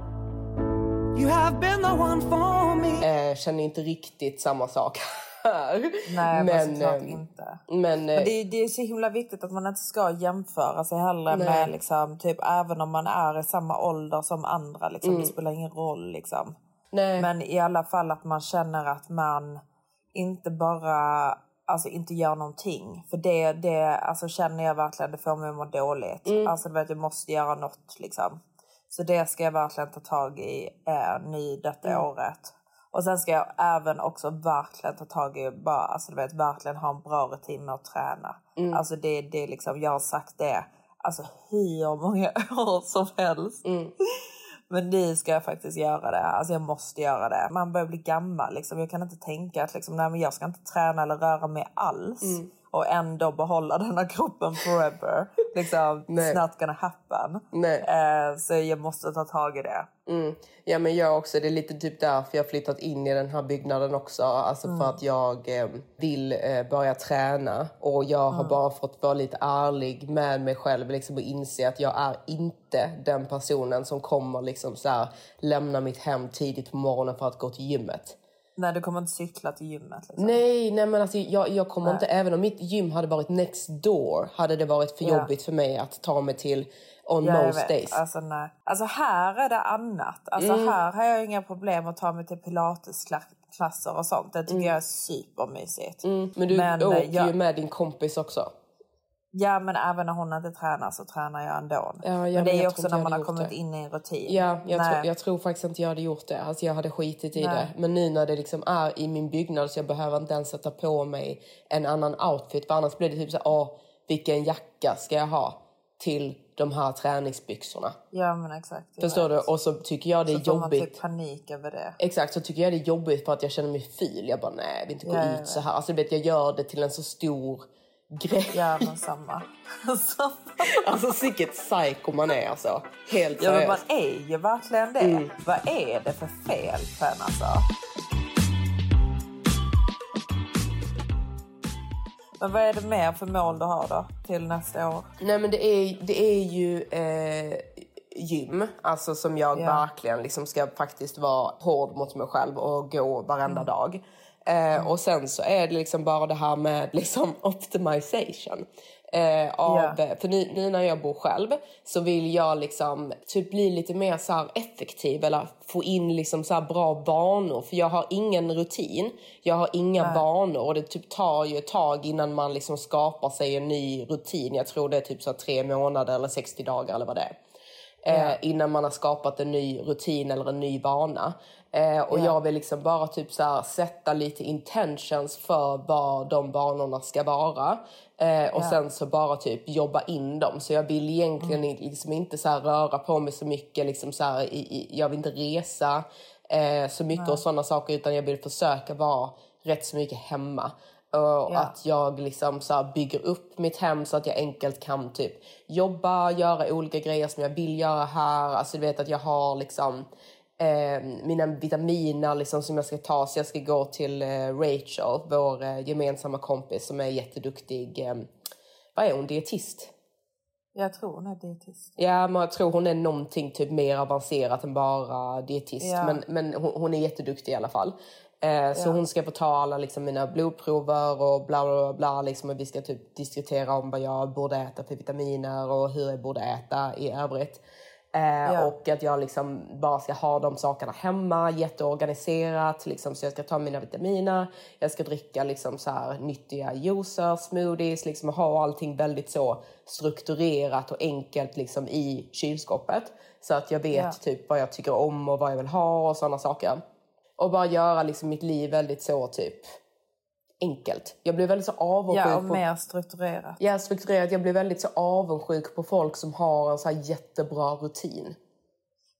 You have been the one for me. Eh, känner inte riktigt samma sak här. Nej, men såklart eh, inte. Men, Men eh, det, är- det är så himla viktigt att man inte ska jämföra sig heller Nej. med liksom, typ även om man är i samma ålder som andra. Liksom, Mm. Det spelar ingen roll liksom. Nej. Men i alla fall att man känner att man inte bara alltså inte gör någonting. För det, det alltså, känner jag verkligen, det får mig att må dåligt. Mm. Alltså du vet, jag måste göra något liksom. Så det ska jag verkligen ta tag i eh, nu detta Mm. året. Och sen ska jag även också verkligen ta tag i, bara, alltså du vet, verkligen ha en bra rutin med att träna. Mm. Alltså det, det liksom, jag har sagt det alltså hur många år som helst. Mm. Men nu ska jag faktiskt göra det. Alltså jag måste göra det. Man börjar bli gammal. Liksom. Jag kan inte tänka att liksom, nej, men jag ska inte träna eller röra mig alls. Mm. Och ändå behålla den här kroppen forever. liksom, Nej. it's not gonna happen. Eh, så jag måste ta tag i det. Mm. Ja men jag också, det är lite typ därför jag har flyttat in i den här byggnaden också. Alltså Mm. för att jag eh, vill eh, börja träna. Och jag har Mm. bara fått vara lite ärlig med mig själv liksom, och inse att jag är inte den personen som kommer liksom så här, lämna mitt hem tidigt på morgonen för att gå till gymmet. Nej, du kommer inte cykla till gymmet. Liksom. Nej, nej men alltså jag, jag kommer Nej. inte, även om mitt gym hade varit next door hade det varit för Ja. jobbigt för mig att ta mig till on Ja, most days. Alltså, nej. alltså här är det annat. Alltså Mm. här har jag inga problem att ta mig till pilatesklasser och sånt. Det tycker Mm. jag är supermysigt. Mm, men du Men, åker eh, jag- ju med din kompis också. Ja men även när hon inte tränar så tränar jag ändå. Ja, ja, men det men är också när man har kommit det. in i en rutin. Ja, jag, tror, jag tror faktiskt inte jag hade gjort det. Alltså jag hade skitit i Nej. det. Men nu när det liksom är i min byggnad så jag behöver inte ens sätta på mig en annan outfit. För annars blir det typ så åh, vilken jacka ska jag ha till de här träningsbyxorna? Ja men exakt. Förstår vet. du? Och så tycker jag det är så får man jobbigt. typ panik över det. Exakt, så tycker jag det är jobbigt för att jag känner mig ful. Jag bara, nej, vill inte gå Ja, ut så här. Alltså, du vet, jag gör det till en så stor grej. Ja men samma. samma. Alltså, vilket psycho man är alltså. Helt Ja men seriöst. man är ju verkligen det. Mm. Vad är det för fel på en alltså? Men vad är det mer för mål du har då till nästa år? Nej men det är, det är ju... Eh, gym, alltså som jag Ja. verkligen liksom ska faktiskt vara hård mot mig själv och gå varenda dag. Eh, Och sen så är det liksom bara det här med liksom optimization. Eh, av, Ja. För nu, nu när jag bor själv så vill jag liksom typ bli lite mer så effektiv eller få in liksom så bra vanor. För jag har ingen rutin, jag har inga Nej. vanor och det typ tar ju ett tag innan man liksom skapar sig en ny rutin. Jag tror det är typ så tre månader eller 60 dagar eller vad det är. Eh, innan man har skapat en ny rutin eller en ny vana. Eh, och Ja. jag vill liksom bara typ så här, sätta lite intentions för vad de vanorna ska vara. Eh, och Ja. sen så bara typ jobba in dem. Så jag vill egentligen Mm. liksom inte så här röra på mig så mycket. Liksom så här, i, i, jag vill inte resa eh, så mycket Nej. och sådana saker. Utan jag vill försöka vara rätt så mycket hemma. Och Ja. att jag liksom så bygger upp mitt hem så att jag enkelt kan typ jobba, göra olika grejer som jag vill göra här. Alltså du vet att jag har liksom eh, mina vitaminer liksom som jag ska ta. Så jag ska gå till eh, Rachel, vår eh, gemensamma kompis som är jätteduktig. Eh, vad är hon? Dietist? Jag tror hon är dietist. Ja, men jag tror hon är någonting typ mer avancerat än bara dietist. Ja. Men, men hon, hon är jätteduktig i alla fall. Eh, Så Ja. hon ska få ta alla liksom, mina blodprover och bla bla bla. bla liksom, och vi ska typ diskutera om vad jag borde äta för vitaminer och hur jag borde äta i övrigt. Eh, Ja. Och att jag liksom bara ska ha de sakerna hemma, jätteorganiserat. Liksom, så jag ska ta mina vitaminer, jag ska dricka liksom, så här, nyttiga juicer, smoothies, liksom, och ha allting väldigt så strukturerat och enkelt liksom, i kylskåpet. Så att jag vet Ja. typ vad jag tycker om och vad jag vill ha och sådana saker. Och bara göra liksom, mitt liv väldigt så typ enkelt. Jag blir väldigt så avundsjuk Ja, och på... mer strukturerat. Ja, strukturerat. Jag blir väldigt så avundsjuk på folk som har en så här jättebra rutin.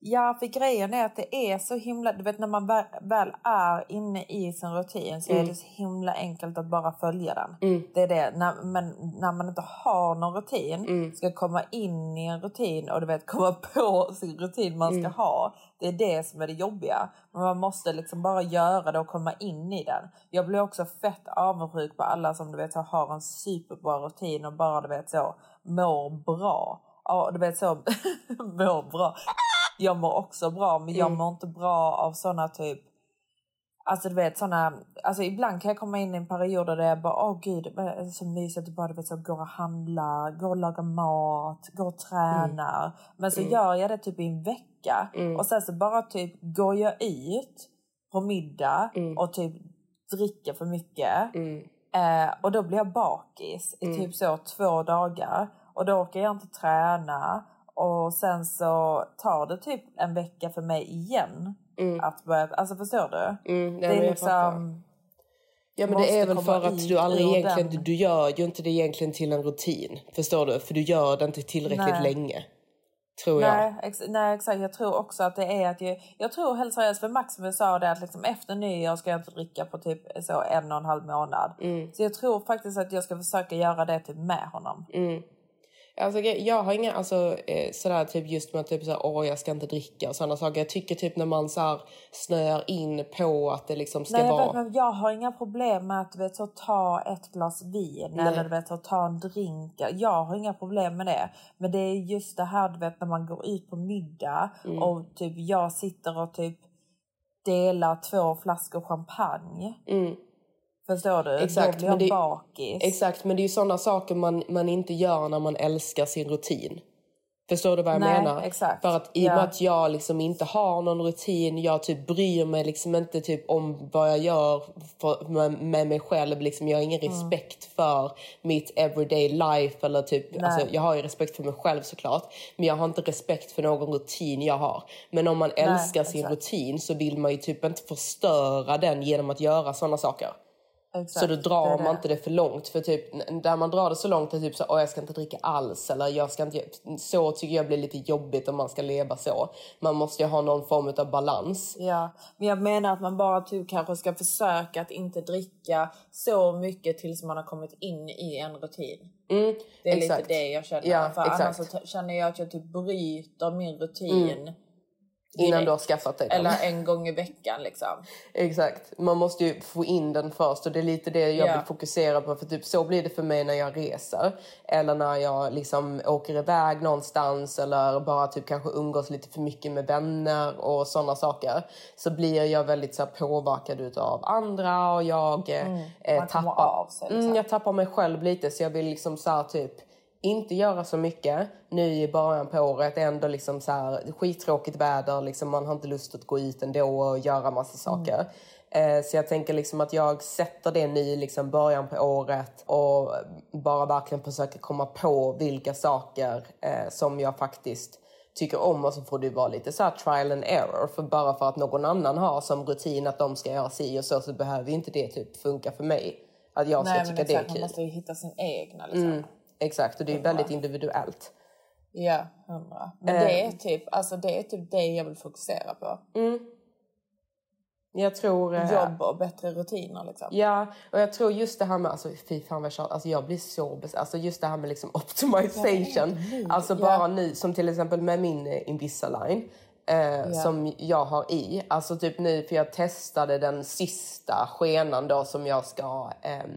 Ja, för grejen är att det är så himla... Du vet när man väl, väl är inne i sin rutin så Mm. är det så himla enkelt att bara följa den. Mm. Det är det. När, men när man inte har någon rutin, Mm. ska komma in i en rutin och du vet komma på sin rutin man ska Mm. ha. Det är det som är det jobbiga. Men man måste liksom bara göra det och komma in i den. Jag blir också fett avundsjuk på alla som du vet har en superbra rutin och bara du vet så mår bra. Ja, du vet så mår bra. Jag mår också bra men jag Mm. mår inte bra av såna typ Alltså du vet såna, alltså ibland kan jag komma in i en period där är bara åh gud, det är så mysigt att bara du vet så går och handlar, går och lagar mat, går och tränar. Men så Mm. gör jag det typ i en vecka Mm. och sen så bara typ går jag ut på middag Mm. och typ dricker för mycket. Mm. Eh, och då blir jag bakis i Mm. typ så två dagar. Och då orkar jag inte träna. Och sen så tar det typ en vecka för mig igen. Mm. Att börja, alltså förstår du? Mm, det men är liksom... Ja men det är väl för att du aldrig egentligen, den. du gör ju inte det egentligen till en rutin. Förstår du? För du gör det inte tillräckligt Nej. länge. Tror jag. Nej, ex- nej exakt, jag tror också att det är att jag, jag tror helt seriöst för Maximus sa det att liksom efter nyår ska jag inte dricka på typ så en och en halv månad. Mm. Så jag tror faktiskt att jag ska försöka göra det typ med honom. Mm. Alltså, jag har inga, alltså, eh, sådär typ just med typ såhär, åh jag ska inte dricka och sådana saker. Jag tycker typ när man såhär snöar in på att det liksom ska Nej, jag, vara... vet, jag har inga problem med att vet, så ta ett glas vin Nej. eller vet, så ta en drink. Jag har inga problem med det. Men det är just det här du vet, när man går ut på middag Mm. och typ jag sitter och typ delar två flaskor champagne. Mm. Förstår du? Exakt, Då blir men det- bakis. Exakt, men det är ju sådana saker man, man inte gör när man älskar sin rutin. Förstår du vad jag Nej, menar? exakt. För att i och med Ja. att jag liksom inte har någon rutin, jag typ bryr mig liksom inte typ om vad jag gör för, med, med mig själv. Liksom, jag har ingen Mm. respekt för mitt everyday life. Eller typ, Nej. alltså, jag har ju respekt för mig själv såklart. Men jag har inte respekt för någon rutin jag har. Men om man Nej, älskar sin exakt. rutin så vill man ju typ inte förstöra den genom att göra sådana saker. Exakt, Så då drar man inte det för långt. För typ, där man drar det så långt är typ så, jag ska inte dricka alls. Eller jag ska inte, så tycker jag blir lite jobbigt om man ska leva så. Man måste ju ha någon form av balans. Ja, men jag menar att man bara typ kanske ska försöka att inte dricka så mycket tills man har kommit in i en rutin. Mm, Det är exakt. lite det jag känner. Ja, för exakt. annars så känner jag att jag typ bryter min rutin. Mm. Innan du har skaffat dig den. Eller en gång i veckan liksom. Exakt. Man måste ju få in den först och det är lite det jag Ja. vill fokusera på. För typ så blir det för mig när jag reser. Eller när jag liksom åker iväg någonstans eller bara typ kanske umgås lite för mycket med vänner och sådana saker. Så blir jag väldigt så här, påverkad utav andra och jag Mm. eh, tappar, av sig, liksom. mm, jag tappar mig själv lite. Så jag vill liksom så här, typ inte göra så mycket nu i början på året. Ändå liksom så här, skittråkigt väder. Liksom, man har inte lust att gå ut ändå och göra massa Mm. saker. Eh, så jag tänker liksom att jag sätter det nu i liksom början på året och bara verkligen försöker komma på vilka saker eh, som jag faktiskt tycker om och så får det vara lite så här trial and error. För bara för att någon annan har som rutin att de ska göra si och så så behöver inte det typ funka för mig. Att jag ska Nej tycka det är exakt, man kul. måste ju hitta sin egna liksom. Mm, exakt, och det är väldigt individuellt. Ja, hundra. Men Eh. det är typ, alltså det är typ det jag vill fokusera på. Mm. Jag tror... eh, Jobb och bättre rutiner liksom. Ja, och jag tror just det här med, alltså fy fan vad alltså jag blir så bes- alltså just det här med liksom optimization. Alltså bara nu, som till exempel med min eh, Invisalign. Eh, Som jag har i. Alltså typ nu, för jag testade den sista skenan då som jag ska ehm,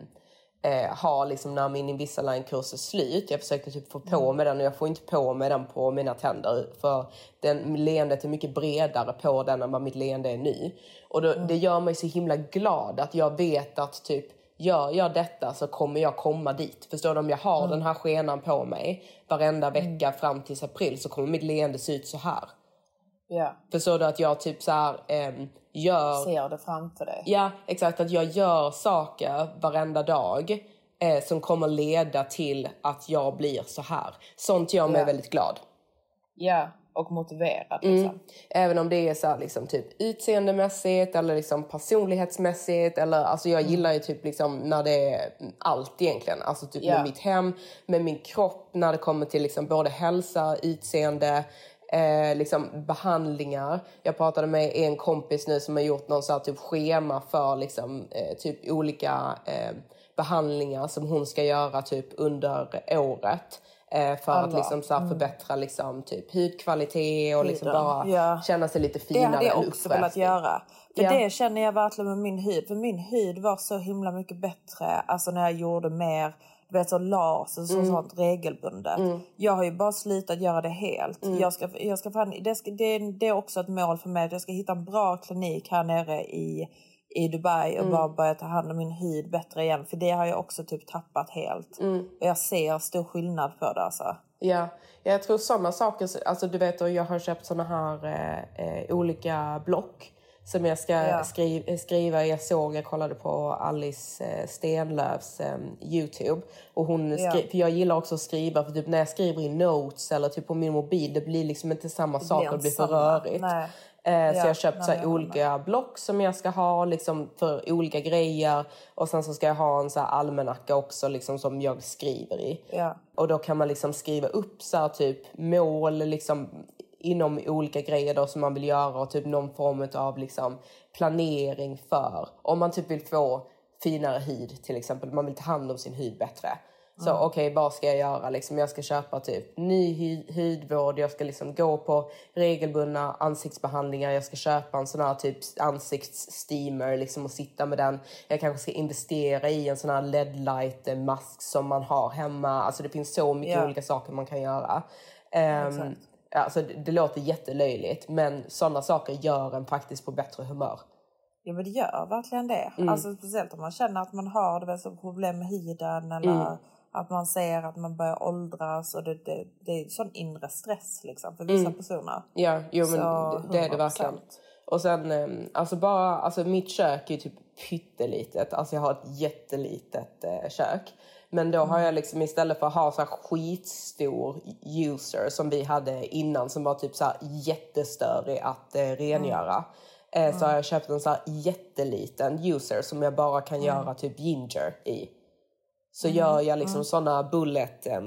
eh, ha liksom när min Invisalign-kurs är slut. Jag försökte typ få på mig den och jag får inte på mig den på mina tänder. För den, leendet är mycket bredare på den än vad mitt leende är nu. Och då, det gör mig så himla glad att jag vet att typ gör jag detta så kommer jag komma dit. Förstår du? Om jag har den här skenan på mig varenda vecka fram till april så kommer mitt leende se ut så här. Ja. Förstår du att jag typ så här ehm, gör... Ser det framför dig. Ja, exakt. Att jag gör saker varenda dag eh, som kommer leda till att jag blir så här. Sånt gör mig Ja. väldigt glad. Ja, och motiverad liksom. Mm. Även om det är så här, liksom, typ utseendemässigt eller liksom personlighetsmässigt. Eller, alltså jag gillar ju typ liksom när det är allt egentligen. Alltså typ Ja. med mitt hem, med min kropp, när det kommer till liksom både hälsa, utseende, eh, liksom behandlingar. Jag pratade med en kompis nu som har gjort någon så typ schema för liksom, eh, typ olika eh, behandlingar som hon ska göra typ under året. Eh, för att Alla. liksom så Mm. förbättra liksom typ hudkvalitet och liksom bara Ja. känna sig lite Det finare. hade jag också velat göra. För Ja. det känner jag verkligen med min hud. För min hud var så himla mycket bättre alltså när jag gjorde mer vet så laser och Mm. sånt regelbundet. Jag har ju bara slutat göra det helt. Mm. Jag ska, jag ska fan, det, ska, det, det är också ett mål för mig att jag ska hitta en bra klinik här nere i, i Dubai och Mm. bara börja ta hand om min hud bättre igen. För det har jag också typ tappat helt. Mm. Och jag ser stor skillnad på det alltså. Ja, jag tror sådana saker, alltså du vet jag har köpt såna här eh, eh, olika block som jag ska Ja. skriva, skriva. Jag såg, jag kollade på Alice eh, Stenlöfs eh, Youtube. Och hon Ja. skri- för jag gillar också att skriva, för typ när jag skriver i notes eller typ på min mobil, det blir liksom inte samma sak och det blir för rörigt. Nej. Eh, Ja, så jag har köpt nej, så håller olika block som jag ska ha liksom, för olika grejer. Och sen så ska jag ha en så almanacka också liksom, som jag skriver i. Ja. Och då kan man liksom skriva upp så här, typ mål liksom, inom olika grejer då som man vill göra och typ någon form av liksom, planering för. Om man typ vill få finare hud till exempel, man vill ta hand om sin hud bättre. Så Mm. okej, vad ska jag göra? Liksom, jag ska köpa typ ny hy- hudvård, jag ska liksom gå på regelbundna ansiktsbehandlingar, jag ska köpa en sån här typ ansiktssteamer liksom, och sitta med den. Jag kanske ska investera i en sån här LED-light mask som man har hemma. Alltså det finns så mycket Ja. olika saker man kan göra. Um, Exakt. Alltså, det, det låter jättelöjligt men sådana saker gör en faktiskt på bättre humör. Ja men det gör verkligen det. Mm. Alltså speciellt om man känner att man har det så problem med huden eller Mm. att man ser att man börjar åldras och det, det, det är sån inre stress liksom för vissa Mm. personer. Ja, jo men Så, det, det är det 100%. verkligen. Och sen, eh, alltså bara, alltså mitt kök är typ pyttelitet. Alltså jag har ett jättelitet eh, kök. Men då har jag liksom istället för att ha så här skitstor user som vi hade innan som var typ så här jättestörig att eh, rengöra. Eh, så har jag köpt en så här jätteliten user som jag bara kan Mm. göra typ ginger i. Så Mm, gör jag liksom mm. såna bullet... Eh,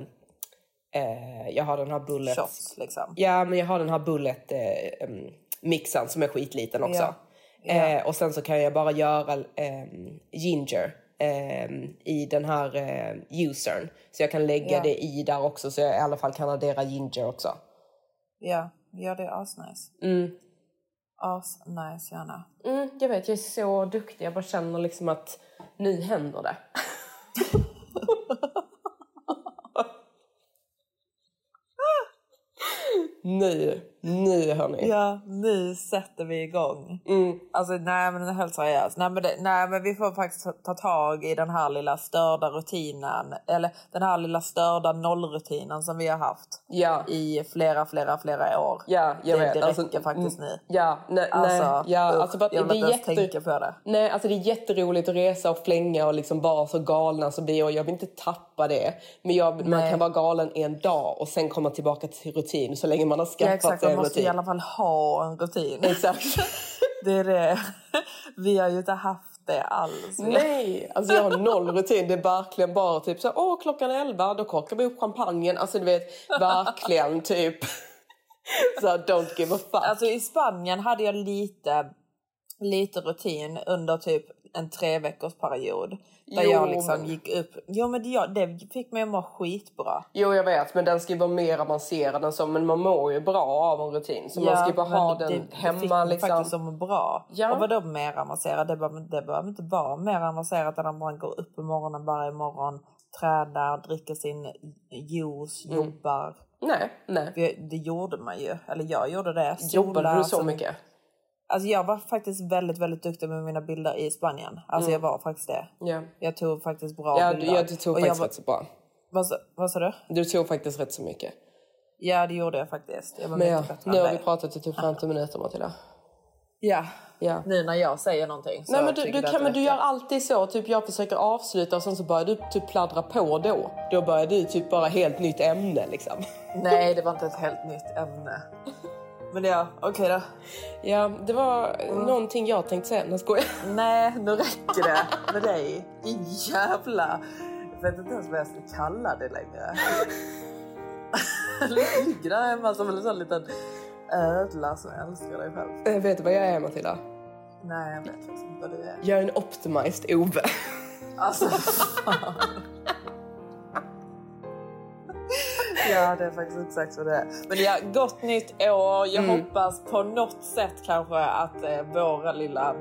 eh, jag har den här bullet... Shots liksom. Ja, men jag har den här bullet eh, em, mixen som är skitliten också. Ja. Ja. Eh, och sen så kan jag bara göra em, ginger em, i den här eh, usern. Så jag kan lägga Ja. det i där också så jag i alla fall kan addera ginger också. Ja, ja det är asnice. Mm. As nice gärna. Mm, jag vet, jag är så duktig. Jag bara känner liksom att nu händer det. nu, nu hörni. Ja, nu sätter vi igång. Mm. Alltså nej men helt seriöst. Nej men, det, nej men vi får faktiskt ta- ta tag i den här lilla störda rutinen. Eller den här lilla störda nollrutinen som vi har haft. Ja. I flera, flera, flera år. Ja, jag det, vet. Det Alltså, räcker faktiskt nu. Ja, nej, Alltså, nej, ja, usch, alltså, bara, jag vill inte ens jätte... tänka på det. Nej, alltså det är jätteroligt att resa och flänga och liksom vara så galna som vi är och jag vill inte tappa det. Men jag, man Nej. kan vara galen en dag och sen komma tillbaka till rutin så länge man har Ja, skaffat exakt, sig man en måste rutin. i alla fall ha en rutin. Exakt. det är det. Vi har ju inte haft det alls. Nej, alltså jag har noll rutin. Det är verkligen bara typ så åh klockan elva, då korkar vi upp champagnen. Alltså du vet, verkligen typ så don't give a fuck. Alltså i Spanien hade jag lite, lite rutin under typ en tre veckors period. Där Jo, jag liksom men- gick upp. Jo men det, ja, det fick mig att må skitbra. Jo jag vet, men den ska ju vara mer avancerad än så. Men man mår ju bra av en rutin. Så man ska ju bara ha det, den det hemma fick mig liksom. faktiskt att må bra. Ja. Och vadå mer avancerat? Det behöver, det behöver inte vara mer avancerat än att man går upp på morgonen varje morgon, tränar, dricker sin juice, Mm. jobbar. Nej, nej. Det, det gjorde man ju. Eller jag gjorde det. Jobbade du så mycket? Alltså jag var faktiskt väldigt, väldigt duktig med mina bilder i Spanien. Alltså Mm. jag var faktiskt det. Ja. Jag tog faktiskt bra Ja, bilder. ja, du tog Och faktiskt var, rätt så bra. vad, vad sa du? Du tog faktiskt rätt så mycket. Ja, det gjorde jag faktiskt. Jag Men ja, nu har vi pratat i typ 50 minuter Matilda. Ja. Ja. Nu när jag säger någonting Nej men du, du, kan, men du gör alltid så, typ jag försöker avsluta och sen så börjar du typ pladdra på då. Då börjar du typ bara helt nytt ämne liksom. Nej, det var inte ett helt nytt ämne. Men ja, okej då. Ja, det var någonting jag tänkte säga. Nej, skojar. Nej, nu räcker det med dig. Jävla... Jag vet inte ens vad jag ska kalla det längre. Ligger där hemma som en sån liten ödla som älskar dig själv. Jag vet vad jag är Matilda. Nej, jag vet faktiskt inte vad du är. Jag är en optimized Ove. Alltså, fan. Ja, det är faktiskt exakt vad det är. Men ja, gott nytt år. Jag Mm. hoppas på något sätt kanske att eh, våra lilla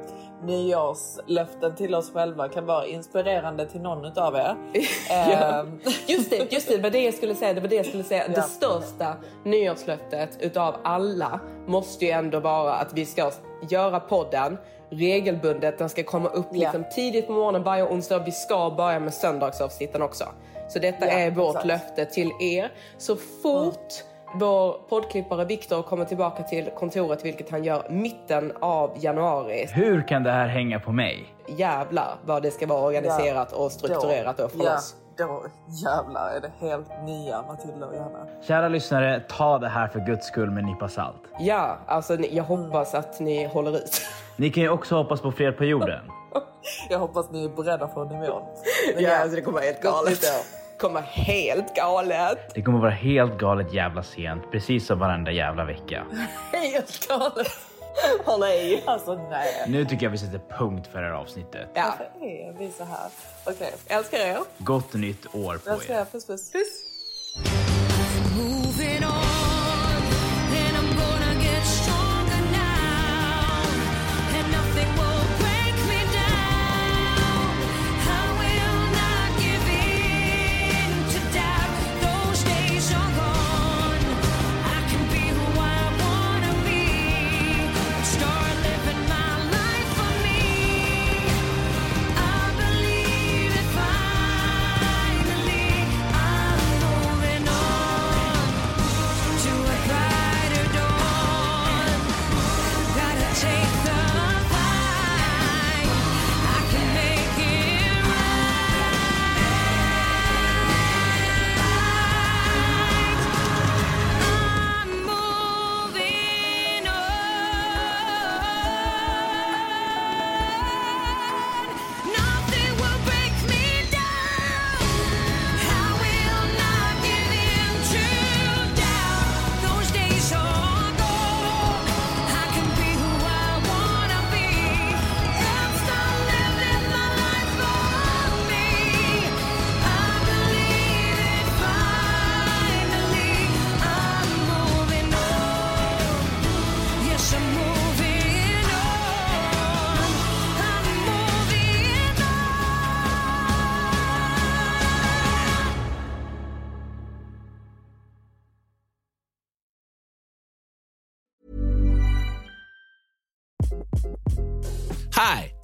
nyårslöften till oss själva kan vara inspirerande till någon av er. Ja. Ehm, Just det, just det, det var det jag skulle säga. Det var det jag skulle säga. Det största nyårslöftet utav alla måste ju ändå vara att vi ska göra podden regelbundet. Den ska komma upp liksom tidigt på morgonen varje onsdag. Vi ska börja med söndagsavsnitten också. Så detta Ja, är vårt exakt. löfte till er. Så fort vår poddklippare Viktor kommer tillbaka till kontoret, vilket han gör mitten av januari. Hur kan det här hänga på mig? Jävlar vad det ska vara organiserat och strukturerat då, för ja, oss. Då jävlar är det helt nya Matilda och Johanna. Kära lyssnare, ta det här för guds skull med en nypa salt. Ja, alltså jag hoppas att ni håller ut. Ni kan ju också hoppas på fred på jorden. Jag hoppas ni är beredda för nivån. Men Ja, alltså det kommer vara helt galet. Kommer helt galet. Det kommer vara helt galet jävla sent, precis som varenda jävla vecka. Helt galet. Åh nej. Alltså nej. Nu tycker jag vi sätter punkt för det här avsnittet. Ja. Varför är vi så här? Okej. Älskar er. Gott nytt år på Jag ska er. göra puss puss.